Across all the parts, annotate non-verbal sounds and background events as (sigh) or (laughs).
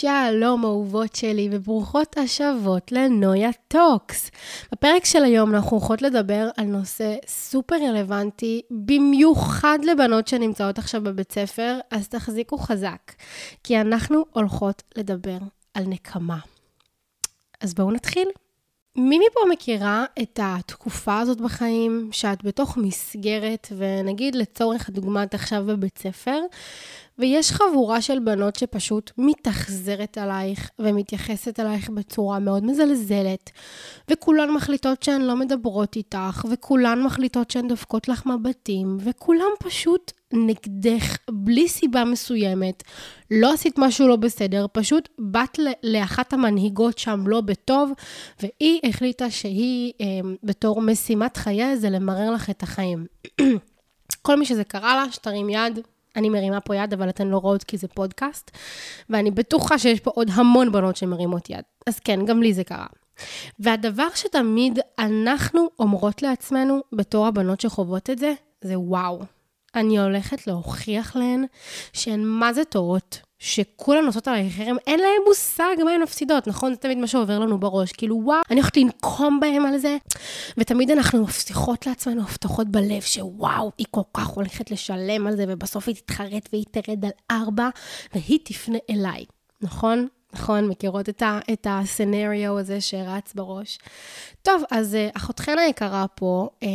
שלום אהובות שלי וברוכות השבות לנויה Talks. בפרק של היום אנחנו הולכות לדבר על נושא סופר רלוונטי, במיוחד לבנות שנמצאות עכשיו בבית ספר, אז תחזיקו חזק, כי אנחנו הולכות לדבר על נקמה. אז בואו נתחיל. מי מפה מכירה את התקופה הזאת בחיים, שאת בתוך מסגרת, ונגיד לצורך הדוגמה את עכשיו בבית ספר, ויש חבורה של בנות שפשוט מתאכזרת עלייך ומתייחסת עלייך בצורה מאוד מזלזלת, וכולן מחליטות שהן לא מדברות איתך, וכולן מחליטות שהן דופקות לך מבטים, וכולן פשוט נגדך בלי סיבה מסוימת. לא עשית משהו לא בסדר, פשוט באת לאחת המנהיגות שם לא בטוב, והיא החליטה שהיא אה, בתור משימת חייה זה למרר לך את החיים. (clears throat) כל מי שזה קרה לה, שתרים יד, אני מרימה פה יד, אבל אתן לא רואות כי זה פודקאסט, ואני בטוחה שיש פה עוד המון בנות שמרימות יד. אז כן, גם לי זה קרה. והדבר שתמיד אנחנו אומרות לעצמנו, בתור הבנות שחוות את זה, זה וואו. אני הולכת להוכיח להן שהן מה זה טובות, שכולן נוסעות עליי חרם, אין להן מושג מה הן מפסידות, נכון? זה תמיד מה שעובר לנו בראש, כאילו וואו, אני הולכת לנקום בהן על זה, ותמיד אנחנו מבטיחות לעצמנו הבטחות בלב, שוואו, היא כל כך הולכת לשלם על זה, ובסוף היא תתחרט והיא תרד על ארבע, והיא תפנה אליי, נכון? נכון, מכירות את, ה, את הסנריו הזה שרץ בראש. טוב, אז uh, אחותכן היקרה פה, uh,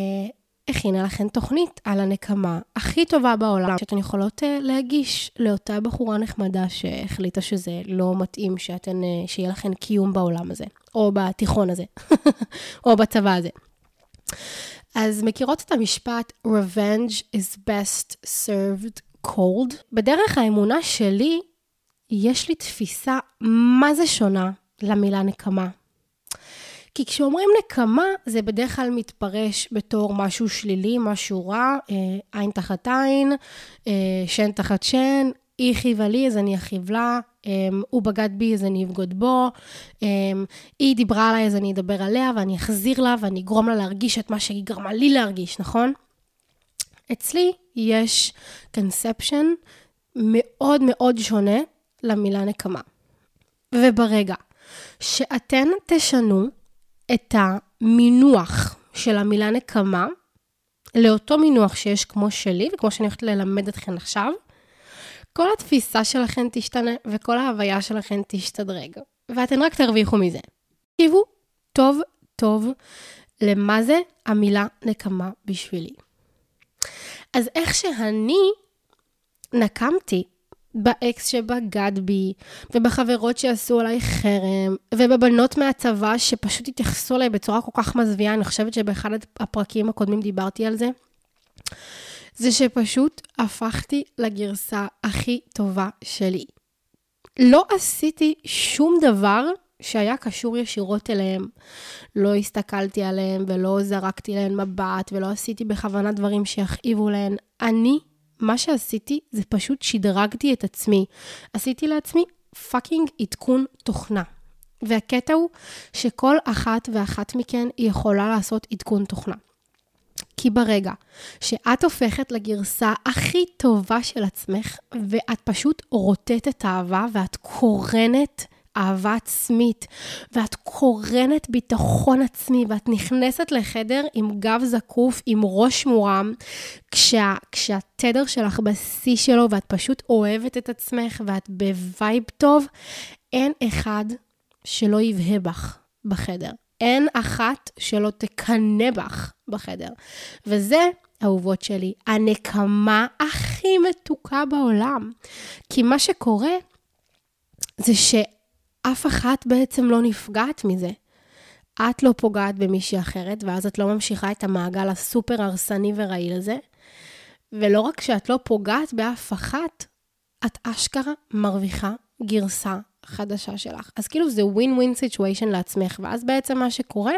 הכינה לכן תוכנית על הנקמה הכי טובה בעולם, שאתן יכולות uh, להגיש לאותה בחורה נחמדה שהחליטה שזה לא מתאים שאתן, uh, שיהיה לכן קיום בעולם הזה, או בתיכון הזה, (laughs) או בצבא הזה. אז מכירות את המשפט Revenge is best served cold? בדרך האמונה שלי, יש לי תפיסה מה זה שונה למילה נקמה. כי כשאומרים נקמה, זה בדרך כלל מתפרש בתור משהו שלילי, משהו רע, אה, עין תחת עין, אה, שן תחת שן, היא הכיבה לי, אז אני אכיב לה, אה, הוא בגד בי, אז אני אבגוד בו, היא דיברה עליי, אז אני אדבר עליה, ואני אחזיר לה, ואני אגרום לה להרגיש את מה שהיא גרמה לי להרגיש, נכון? אצלי יש קונספשן מאוד מאוד שונה למילה נקמה. וברגע שאתן תשנו את המינוח של המילה נקמה לאותו מינוח שיש כמו שלי, וכמו שאני הולכת ללמד אתכם עכשיו, כל התפיסה שלכם תשתנה וכל ההוויה שלכם תשתדרג, ואתן רק תרוויחו מזה. תקשיבו טוב טוב למה זה המילה נקמה בשבילי. אז איך שאני נקמתי באקס שבגד בי, ובחברות שעשו עליי חרם, ובבנות מהצבא שפשוט התייחסו אליי בצורה כל כך מזוויעה, אני חושבת שבאחד הפרקים הקודמים דיברתי על זה, זה שפשוט הפכתי לגרסה הכי טובה שלי. לא עשיתי שום דבר שהיה קשור ישירות אליהם. לא הסתכלתי עליהם ולא זרקתי להן מבט ולא עשיתי בכוונה דברים שיכאיבו להן. אני מה שעשיתי זה פשוט שדרגתי את עצמי. עשיתי לעצמי פאקינג עדכון תוכנה. והקטע הוא שכל אחת ואחת מכן יכולה לעשות עדכון תוכנה. כי ברגע שאת הופכת לגרסה הכי טובה של עצמך, ואת פשוט רוטטת אהבה ואת קורנת אהבה עצמית, ואת קורנת ביטחון עצמי, ואת נכנסת לחדר עם גב זקוף, עם ראש מורם, כשה, כשהתדר שלך בשיא שלו, ואת פשוט אוהבת את עצמך, ואת ב vibe טוב, אין אחד שלא יבהה בך בחדר. אין אחת שלא תקנא בך בחדר. וזה, אהובות שלי, הנקמה הכי מתוקה בעולם. כי מה שקורה זה ש... אף אחת בעצם לא נפגעת מזה. את לא פוגעת במישהי אחרת, ואז את לא ממשיכה את המעגל הסופר הרסני ורעיל הזה. ולא רק שאת לא פוגעת באף אחת, את אשכרה מרוויחה גרסה חדשה שלך. אז כאילו זה win win situation לעצמך, ואז בעצם מה שקורה,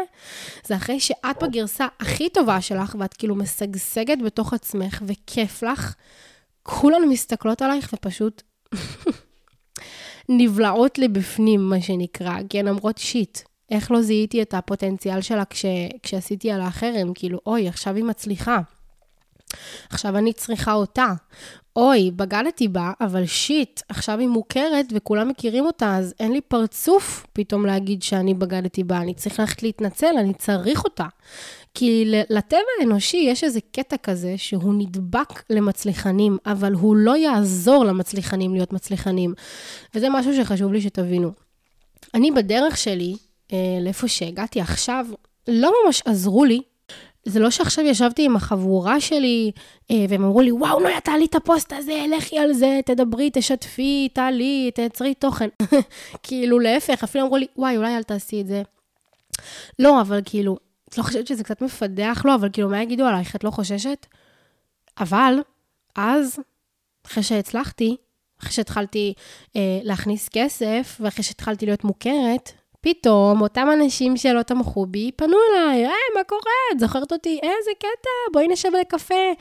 זה אחרי שאת בגרסה הכי טובה שלך, ואת כאילו משגשגת בתוך עצמך, וכיף לך, כולן מסתכלות עלייך ופשוט נבלעות לבפנים, מה שנקרא, כי הן אומרות shit. איך לא זיהיתי את הפוטנציאל שלה כש, כשעשיתי על החרם? כאילו, אוי, עכשיו היא מצליחה. עכשיו אני צריכה אותה. אוי, בגדתי בה, אבל שיט, עכשיו היא מוכרת וכולם מכירים אותה, אז אין לי פרצוף פתאום להגיד שאני בגדתי בה, אני צריך ללכת להתנצל, אני צריך אותה. כי לטבע האנושי יש איזה קטע כזה שהוא נדבק למצליחנים, אבל הוא לא יעזור למצליחנים להיות מצליחנים. וזה משהו שחשוב לי שתבינו. אני בדרך שלי, אה, לאיפה שהגעתי עכשיו, לא ממש עזרו לי זה לא שעכשיו ישבתי עם החבורה שלי, אה, והם אמרו לי, וואו, נויה, תעלי את הפוסט הזה, לכי על זה, תדברי, תשתפי, תעלי, תייצרי תוכן. (laughs) כאילו, להפך, אפילו אמרו לי, וואי, אולי אל תעשי את זה. לא, אבל כאילו, את לא חושבת שזה קצת מפדח? לא, אבל כאילו, מה יגידו עלייך? את לא חוששת? אבל, אז, אחרי שהצלחתי, אחרי שהתחלתי אה, להכניס כסף, ואחרי שהתחלתי להיות מוכרת, פתאום אותם אנשים שלא תמכו בי פנו אליי, היי, מה קורה? את זוכרת אותי? איזה קטע, בואי נשב לקפה.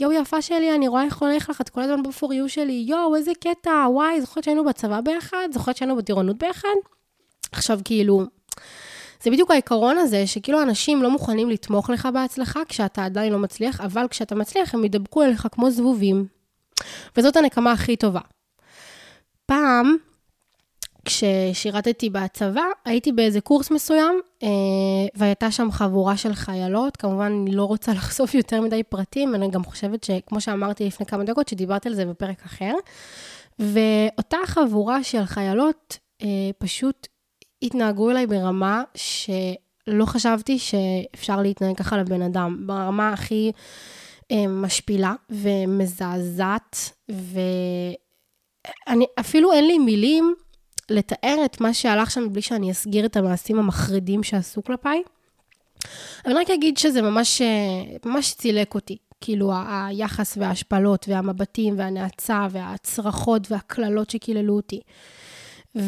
יואו, יפה שלי, אני רואה איך הולך לך, את כל הזמן בפוריו שלי. יואו, איזה קטע, וואי, זוכרת שהיינו בצבא ביחד? זוכרת שהיינו בטירונות ביחד? עכשיו, כאילו, זה בדיוק העיקרון הזה, שכאילו אנשים לא מוכנים לתמוך לך בהצלחה כשאתה עדיין לא מצליח, אבל כשאתה מצליח, הם ידבקו אליך כמו זבובים. וזאת הנקמה הכי טובה. פעם, כששירתתי בצבא, הייתי באיזה קורס מסוים, אה, והייתה שם חבורה של חיילות. כמובן, אני לא רוצה (laughs) לחשוף יותר מדי פרטים, אני גם חושבת שכמו שאמרתי לפני כמה דקות, שדיברתי על זה בפרק אחר. ואותה חבורה של חיילות אה, פשוט התנהגו אליי ברמה שלא חשבתי שאפשר להתנהג ככה לבן אדם, ברמה הכי אה, משפילה ומזעזעת, ואני, אפילו אין לי מילים לתאר את מה שהלך שם בלי שאני אסגיר את המעשים המחרידים שעשו כלפיי. אני רק אגיד שזה ממש, ממש צילק אותי. כאילו היחס וההשפלות והמבטים והנאצה והצרחות והקללות שקיללו אותי. (laughs)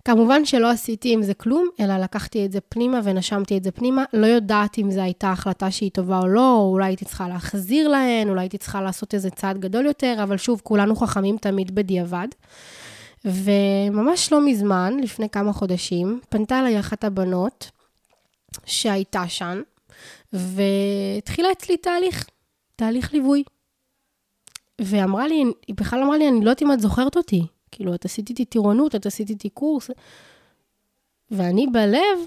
וכמובן שלא עשיתי עם זה כלום, אלא לקחתי את זה פנימה ונשמתי את זה פנימה. לא יודעת אם זו הייתה החלטה שהיא טובה או לא, או אולי הייתי צריכה להחזיר להן, אולי הייתי צריכה לעשות איזה צעד גדול יותר, אבל שוב, כולנו חכמים תמיד בדיעבד. וממש לא מזמן, לפני כמה חודשים, פנתה אליי אחת הבנות שהייתה שם, והתחילה אצלי תהליך, תהליך ליווי. ואמרה לי, היא בכלל אמרה לי, אני לא יודעת אם את זוכרת אותי. כאילו, את עשית איתי טירונות, את עשית איתי קורס. ואני בלב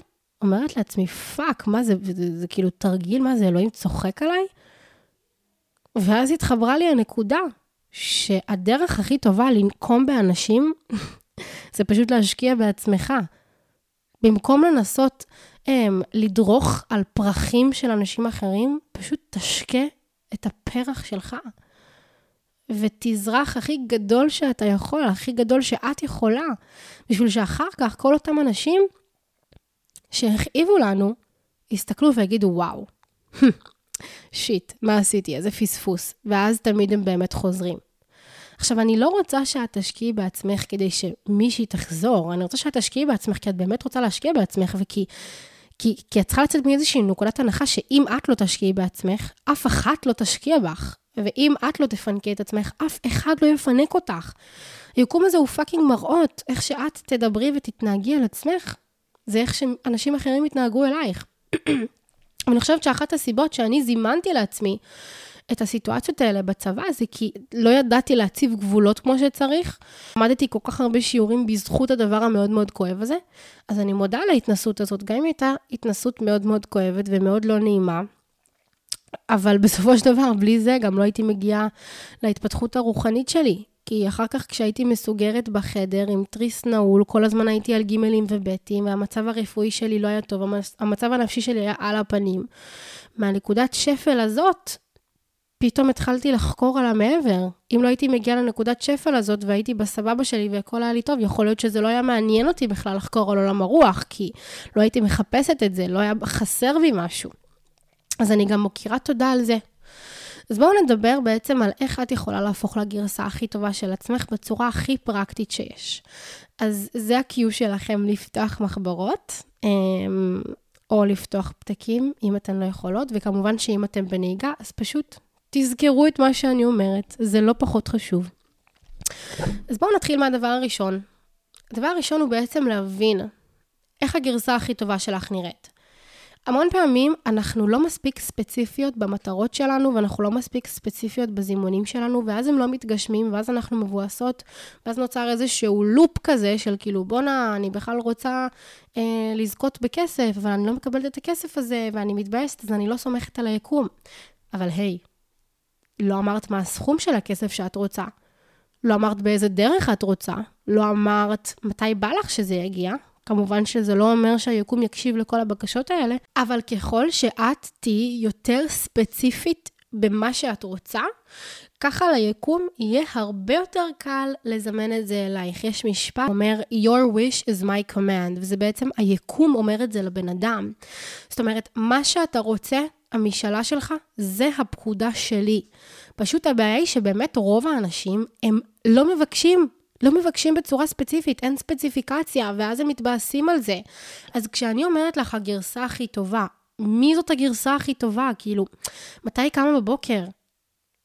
אומרת לעצמי, fuck, מה זה, זה, זה, זה כאילו תרגיל, מה זה, אלוהים צוחק עליי? ואז התחברה לי הנקודה שהדרך הכי טובה לנקום באנשים, (laughs) זה פשוט להשקיע בעצמך. במקום לנסות הם, לדרוך על פרחים של אנשים אחרים, פשוט תשקה את הפרח שלך. ותזרח הכי גדול שאתה יכול, הכי גדול שאת יכולה, בשביל שאחר כך כל אותם אנשים שהכאיבו לנו, יסתכלו ויגידו, וואו, (laughs) shit, מה עשיתי? איזה פספוס. ואז תמיד הם באמת חוזרים. עכשיו, אני לא רוצה שאת תשקיעי בעצמך כדי שמישהי תחזור, אני רוצה שאת תשקיעי בעצמך כי את באמת רוצה להשקיע בעצמך, וכי כי, כי את צריכה לצאת מאיזושהי נקודת הנחה שאם את לא תשקיעי בעצמך, אף אחת לא תשקיע בך. ואם את לא תפנקי את עצמך, אף אחד לא יפנק אותך. היקום הזה הוא fucking מראות, איך שאת תדברי ותתנהגי על עצמך, זה איך שאנשים אחרים יתנהגו אלייך. (clears throat) אני חושבת שאחת הסיבות שאני זימנתי לעצמי את הסיטואציות האלה בצבא, זה כי לא ידעתי להציב גבולות כמו שצריך. למדתי כל כך הרבה שיעורים בזכות הדבר המאוד מאוד כואב הזה. אז אני מודה על ההתנסות הזאת, גם אם הייתה התנסות מאוד מאוד כואבת ומאוד לא נעימה. אבל בסופו של דבר, בלי זה גם לא הייתי מגיעה להתפתחות הרוחנית שלי. כי אחר כך כשהייתי מסוגרת בחדר עם תריס נעול, כל הזמן הייתי על גימלים ובטים, והמצב הרפואי שלי לא היה טוב, המצב הנפשי שלי היה על הפנים. מהנקודת שפל הזאת, פתאום התחלתי לחקור על המעבר. אם לא הייתי מגיעה לנקודת שפל הזאת והייתי בסבבה שלי והכל היה לי טוב, יכול להיות שזה לא היה מעניין אותי בכלל לחקור על עולם הרוח, כי לא הייתי מחפשת את זה, לא היה חסר בי משהו. אז אני גם מוקירה תודה על זה. אז בואו נדבר בעצם על איך את יכולה להפוך לגרסה הכי טובה של עצמך בצורה הכי פרקטית שיש. אז זה ה-Q שלכם לפתוח מחברות, אמ, או לפתוח פתקים, אם אתן לא יכולות, וכמובן שאם אתן בנהיגה, אז פשוט תזכרו את מה שאני אומרת, זה לא פחות חשוב. אז בואו נתחיל מהדבר הראשון. הדבר הראשון הוא בעצם להבין איך הגרסה הכי טובה שלך נראית. המון פעמים אנחנו לא מספיק ספציפיות במטרות שלנו, ואנחנו לא מספיק ספציפיות בזימונים שלנו, ואז הם לא מתגשמים, ואז אנחנו מבואסות, ואז נוצר איזשהו לופ כזה של כאילו, בואנה, אני בכלל רוצה אה, לזכות בכסף, אבל אני לא מקבלת את הכסף הזה, ואני מתבאסת, אז אני לא סומכת על היקום. אבל היי, לא אמרת מה הסכום של הכסף שאת רוצה. לא אמרת באיזה דרך את רוצה. לא אמרת מתי בא לך שזה יגיע. כמובן שזה לא אומר שהיקום יקשיב לכל הבקשות האלה, אבל ככל שאת תהיי יותר ספציפית במה שאת רוצה, ככה ליקום יהיה הרבה יותר קל לזמן את זה אלייך. יש משפט אומר, your wish is my command, וזה בעצם, היקום אומר את זה לבן אדם. זאת אומרת, מה שאתה רוצה, המשאלה שלך, זה הפקודה שלי. פשוט הבעיה היא שבאמת רוב האנשים, הם לא מבקשים לא מבקשים בצורה ספציפית, אין ספציפיקציה, ואז הם מתבאסים על זה. אז כשאני אומרת לך, הגרסה הכי טובה, מי זאת הגרסה הכי טובה? כאילו, מתי היא קמה בבוקר?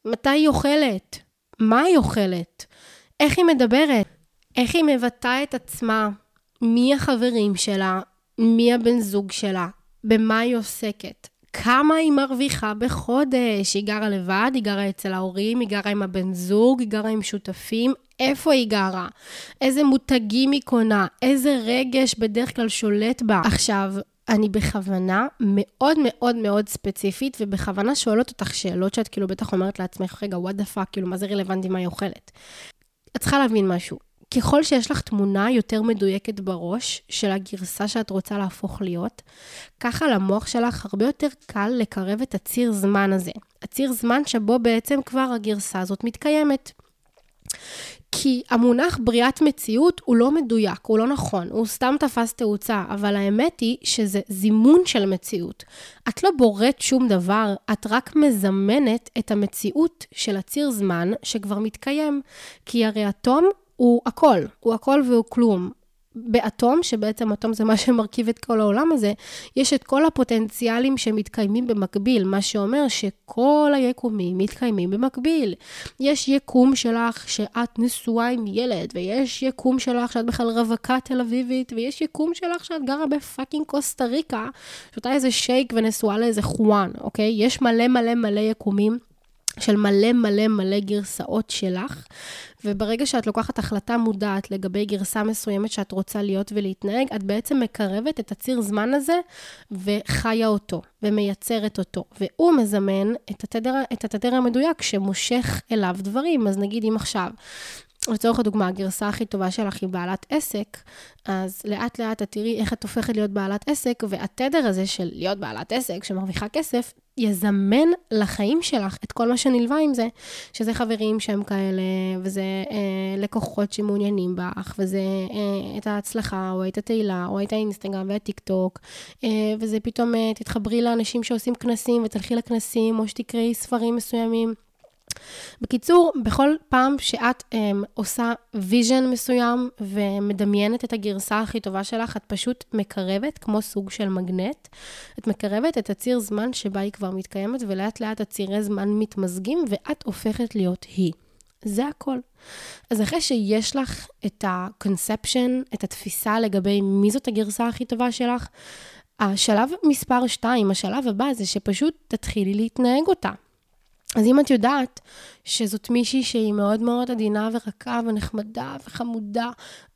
מתי היא אוכלת? מה היא אוכלת? איך היא מדברת? איך היא מבטאה את עצמה? מי החברים שלה? מי הבן זוג שלה? במה היא עוסקת? כמה היא מרוויחה בחודש? היא גרה לבד? היא גרה אצל ההורים? היא גרה עם הבן זוג? היא גרה עם שותפים? איפה היא גרה? איזה מותגים היא קונה? איזה רגש בדרך כלל שולט בה? עכשיו, אני בכוונה מאוד מאוד מאוד ספציפית, ובכוונה שואלת אותך שאלות שאת כאילו בטח אומרת לעצמך, רגע, what the fuck, כאילו, מה זה רלוונטי מה היא אוכלת? את צריכה להבין משהו. ככל שיש לך תמונה יותר מדויקת בראש של הגרסה שאת רוצה להפוך להיות, ככה למוח שלך הרבה יותר קל לקרב את הציר זמן הזה. הציר זמן שבו בעצם כבר הגרסה הזאת מתקיימת. כי המונח בריאת מציאות הוא לא מדויק, הוא לא נכון, הוא סתם תפס תאוצה, אבל האמת היא שזה זימון של מציאות. את לא בוראת שום דבר, את רק מזמנת את המציאות של הציר זמן שכבר מתקיים. כי הרי אטום הוא הכל, הוא הכל והוא כלום. באטום, שבעצם אטום זה מה שמרכיב את כל העולם הזה, יש את כל הפוטנציאלים שמתקיימים במקביל, מה שאומר שכל היקומים מתקיימים במקביל. יש יקום שלך שאת נשואה עם ילד, ויש יקום שלך שאת בכלל רווקה תל אביבית, ויש יקום שלך שאת גרה בפאקינג קוסטה ריקה, שותה איזה שייק ונשואה לאיזה חואן, אוקיי? יש מלא מלא מלא יקומים. של מלא מלא מלא גרסאות שלך, וברגע שאת לוקחת החלטה מודעת לגבי גרסה מסוימת שאת רוצה להיות ולהתנהג, את בעצם מקרבת את הציר זמן הזה וחיה אותו, ומייצרת אותו. והוא מזמן את התדר, את התדר המדויק שמושך אליו דברים. אז נגיד אם עכשיו לצורך הדוגמה, הגרסה הכי טובה שלך היא בעלת עסק, אז לאט לאט את תראי איך את הופכת להיות בעלת עסק, והתדר הזה של להיות בעלת עסק שמרוויחה כסף, יזמן לחיים שלך את כל מה שנלווה עם זה, שזה חברים שהם כאלה, וזה אה, לקוחות שמעוניינים בך, וזה אה, את ההצלחה, או את התהילה, או את האינסטגרם והטיק טוק, אה, וזה פתאום אה, תתחברי לאנשים שעושים כנסים, ותלכי לכנסים, או שתקראי ספרים מסוימים. בקיצור, בכל פעם שאת um, עושה vision מסוים ומדמיינת את הגרסה הכי טובה שלך, את פשוט מקרבת, כמו סוג של מגנט, את מקרבת את הציר זמן שבה היא כבר מתקיימת, ולאט לאט הצירי זמן מתמזגים, ואת הופכת להיות היא. זה הכל. אז אחרי שיש לך את ה-conception, את התפיסה לגבי מי זאת הגרסה הכי טובה שלך, השלב מספר 2, השלב הבא זה שפשוט תתחילי להתנהג אותה. אז אם את יודעת שזאת מישהי שהיא מאוד מאוד עדינה ורכה ונחמדה וחמודה,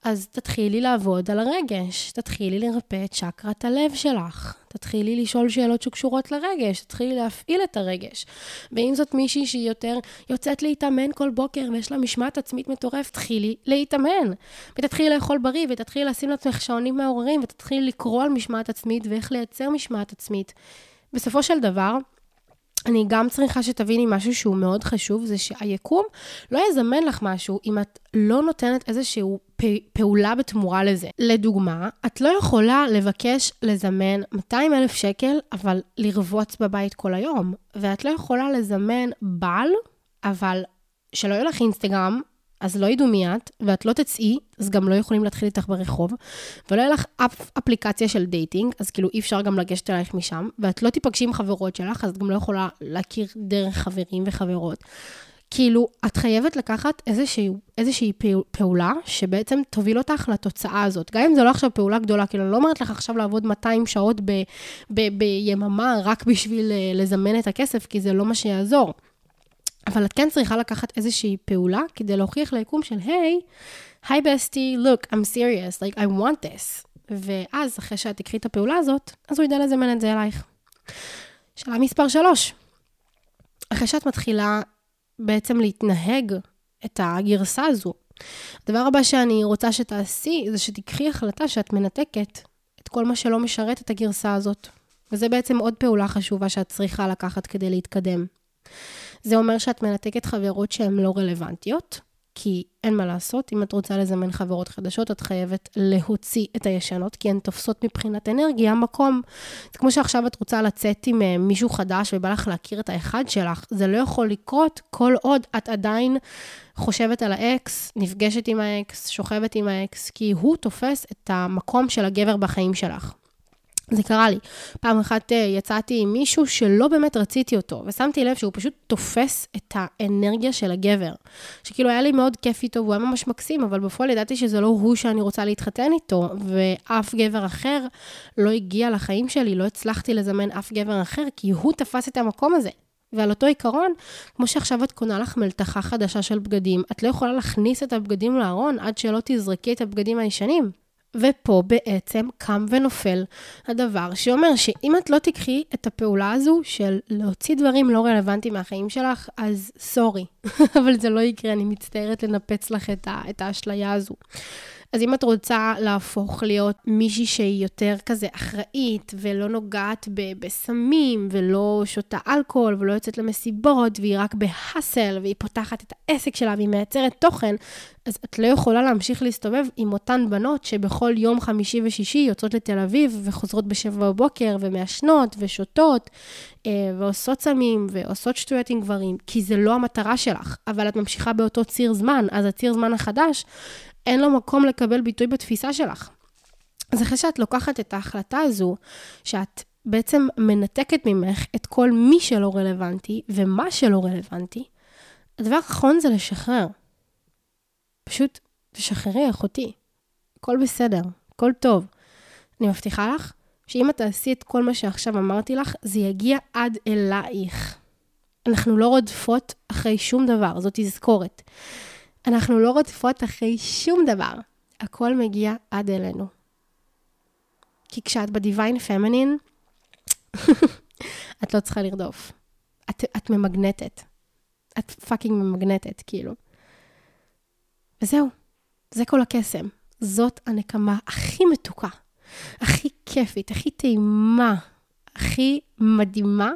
אז תתחילי לעבוד על הרגש, תתחילי לרפא את צ'קרת הלב שלך, תתחילי לשאול שאלות שקשורות לרגש, תתחילי להפעיל את הרגש. ואם זאת מישהי שהיא יותר יוצאת להתאמן כל בוקר ויש לה משמעת עצמית מטורפת, תתחילי להתאמן. ותתחילי לאכול בריא, ותתחילי לשים לעצמך שעונים מעוררים, ותתחילי לקרוא על משמעת עצמית ואיך לייצר משמעת עצמית. בסופו של דבר, אני גם צריכה שתביני משהו שהוא מאוד חשוב, זה שהיקום לא יזמן לך משהו אם את לא נותנת איזושהי פעולה בתמורה לזה. לדוגמה, את לא יכולה לבקש לזמן 200 אלף שקל, אבל לרבוץ בבית כל היום. ואת לא יכולה לזמן בעל, אבל שלא יהיה לך אינסטגרם, אז לא ידעו מי את, ואת לא תצאי, אז גם לא יכולים להתחיל איתך ברחוב, ולא יהיה לך אף אפליקציה של dating, אז כאילו אי אפשר גם לגשת אלייך משם, ואת לא תיפגשי עם חברות שלך, אז את גם לא יכולה להכיר דרך חברים וחברות. כאילו, את חייבת לקחת איזושהי, איזושהי פעולה שבעצם תוביל אותך לתוצאה הזאת. גם אם זו לא עכשיו פעולה גדולה, כאילו, אני לא אומרת לך עכשיו לעבוד 200 שעות ב, ב, ביממה רק בשביל אה, לזמן את הכסף, כי זה לא מה שיעזור. אבל את כן צריכה לקחת איזושהי פעולה כדי להוכיח ליקום של, היי, היי בסטי, look, I'm serious, like, I want this. ואז, אחרי שאת תקחי את הפעולה הזאת, אז הוא ידע לזמן את זה אלייך. שאלה מספר 3. אחרי שאת מתחילה בעצם להתנהג את הגרסה הזו, הדבר הבא שאני רוצה שתעשי, זה שתיקחי החלטה שאת מנתקת את כל מה שלא משרת את הגרסה הזאת. וזה בעצם עוד פעולה חשובה שאת צריכה לקחת כדי להתקדם. זה אומר שאת מנתקת חברות שהן לא רלוונטיות, כי אין מה לעשות, אם את רוצה לזמן חברות חדשות, את חייבת להוציא את הישנות, כי הן תופסות מבחינת אנרגיה מקום. זה כמו שעכשיו את רוצה לצאת עם אה, מישהו חדש ובא לך להכיר את האחד שלך, זה לא יכול לקרות כל עוד את עדיין חושבת על האקס, נפגשת עם האקס, שוכבת עם האקס, כי הוא תופס את המקום של הגבר בחיים שלך. זה קרה לי. פעם אחת אה, יצאתי עם מישהו שלא באמת רציתי אותו, ושמתי לב שהוא פשוט תופס את האנרגיה של הגבר. שכאילו היה לי מאוד כיף איתו, והוא היה ממש מקסים, אבל בפועל ידעתי שזה לא הוא שאני רוצה להתחתן איתו, ואף גבר אחר לא הגיע לחיים שלי, לא הצלחתי לזמן אף גבר אחר, כי הוא תפס את המקום הזה. ועל אותו עיקרון, כמו שעכשיו את קונה לך מלתחה חדשה של בגדים, את לא יכולה להכניס את הבגדים לארון עד שלא תזרקי את הבגדים הישנים. ופה בעצם קם ונופל הדבר שאומר שאם את לא תיקחי את הפעולה הזו של להוציא דברים לא רלוונטיים מהחיים שלך, אז סורי, (laughs) אבל זה לא יקרה, אני מצטערת לנפץ לך את, ה, את האשליה הזו. אז אם את רוצה להפוך להיות מישהי שהיא יותר כזה אחראית ולא נוגעת בסמים ולא שותה אלכוהול ולא יוצאת למסיבות והיא רק בהאסל והיא פותחת את העסק שלה והיא מייצרת תוכן, אז את לא יכולה להמשיך להסתובב עם אותן בנות שבכל יום חמישי ושישי יוצאות לתל אביב וחוזרות בשבע בבוקר ומעשנות ושותות אה, ועושות סמים ועושות שטויות עם גברים, כי זה לא המטרה שלך, אבל את ממשיכה באותו ציר זמן, אז הציר זמן החדש אין לו מקום לקבל ביטוי בתפיסה שלך. אז אחרי שאת לוקחת את ההחלטה הזו, שאת בעצם מנתקת ממך את כל מי שלא רלוונטי ומה שלא רלוונטי, הדבר האחרון זה לשחרר. פשוט תשחררי, אחותי. הכל בסדר, הכל טוב. אני מבטיחה לך שאם את תעשי את כל מה שעכשיו אמרתי לך, זה יגיע עד אלייך. אנחנו לא רודפות אחרי שום דבר, זאת תזכורת. אנחנו לא רודפות אחרי שום דבר. הכל מגיע עד אלינו. כי כשאת בדיוויין פמינין, את לא צריכה לרדוף. את, את ממגנטת. את פאקינג ממגנטת, כאילו. וזהו, זה כל הקסם. זאת הנקמה הכי מתוקה, הכי כיפית, הכי טעימה, הכי מדהימה,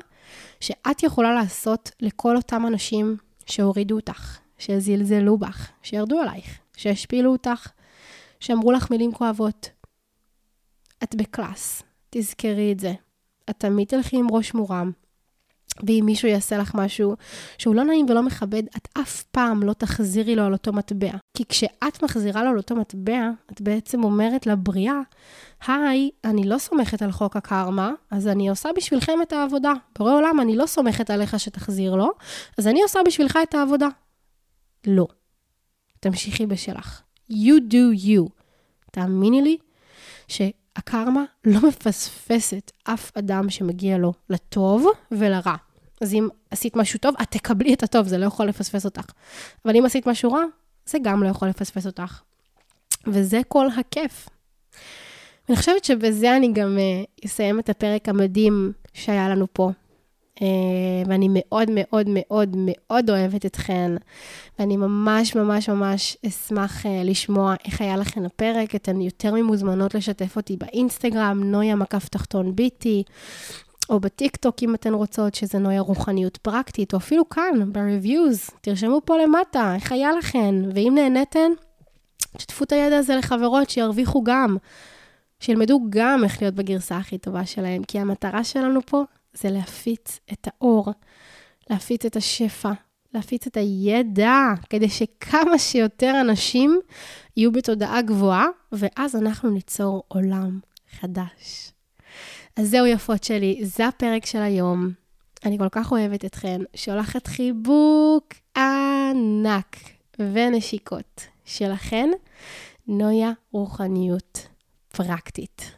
שאת יכולה לעשות לכל אותם אנשים שהורידו אותך, שזלזלו בך, שירדו עלייך, שהשפילו אותך, שאמרו לך מילים כואבות. את בקלאס, תזכרי את זה. את תמיד תלכי עם ראש מורם, ואם מישהו יעשה לך משהו שהוא לא נעים ולא מכבד, את אף פעם לא תחזירי לו על אותו מטבע. כי כשאת מחזירה לו על אותו מטבע, את בעצם אומרת לבריאה, היי, אני לא סומכת על חוק הקרמה, אז אני עושה בשבילכם את העבודה. בורא עולם, אני לא סומכת עליך שתחזיר לו, אז אני עושה בשבילך את העבודה. לא. תמשיכי בשלך. You do you. תאמיני לי שהקרמה לא מפספסת אף אדם שמגיע לו לטוב ולרע. אז אם עשית משהו טוב, את תקבלי את הטוב, זה לא יכול לפספס אותך. אבל אם עשית משהו רע, זה גם לא יכול לפספס אותך. וזה כל הכיף. אני חושבת שבזה אני גם uh, אסיים את הפרק המדהים שהיה לנו פה. Uh, ואני מאוד מאוד מאוד מאוד אוהבת אתכן, ואני ממש ממש ממש אשמח uh, לשמוע איך היה לכן הפרק. אתן יותר ממוזמנות לשתף אותי באינסטגרם, נויה מקף תחתון ביטי. או בטיקטוק אם אתן רוצות, שזה נויה רוחניות פרקטית, או אפילו כאן, ב-reviews, תרשמו פה למטה, איך היה לכן, ואם נהניתן, תשתפו את הידע הזה לחברות שירוויחו גם, שילמדו גם איך להיות בגרסה הכי טובה שלהם, כי המטרה שלנו פה זה להפיץ את האור, להפיץ את השפע, להפיץ את הידע, כדי שכמה שיותר אנשים יהיו בתודעה גבוהה, ואז אנחנו ניצור עולם חדש. אז זהו יפות שלי, זה הפרק של היום. אני כל כך אוהבת אתכן. שולחת חיבוק. ענק ונשיקות שלכן, נויה רוחניות פרקטית.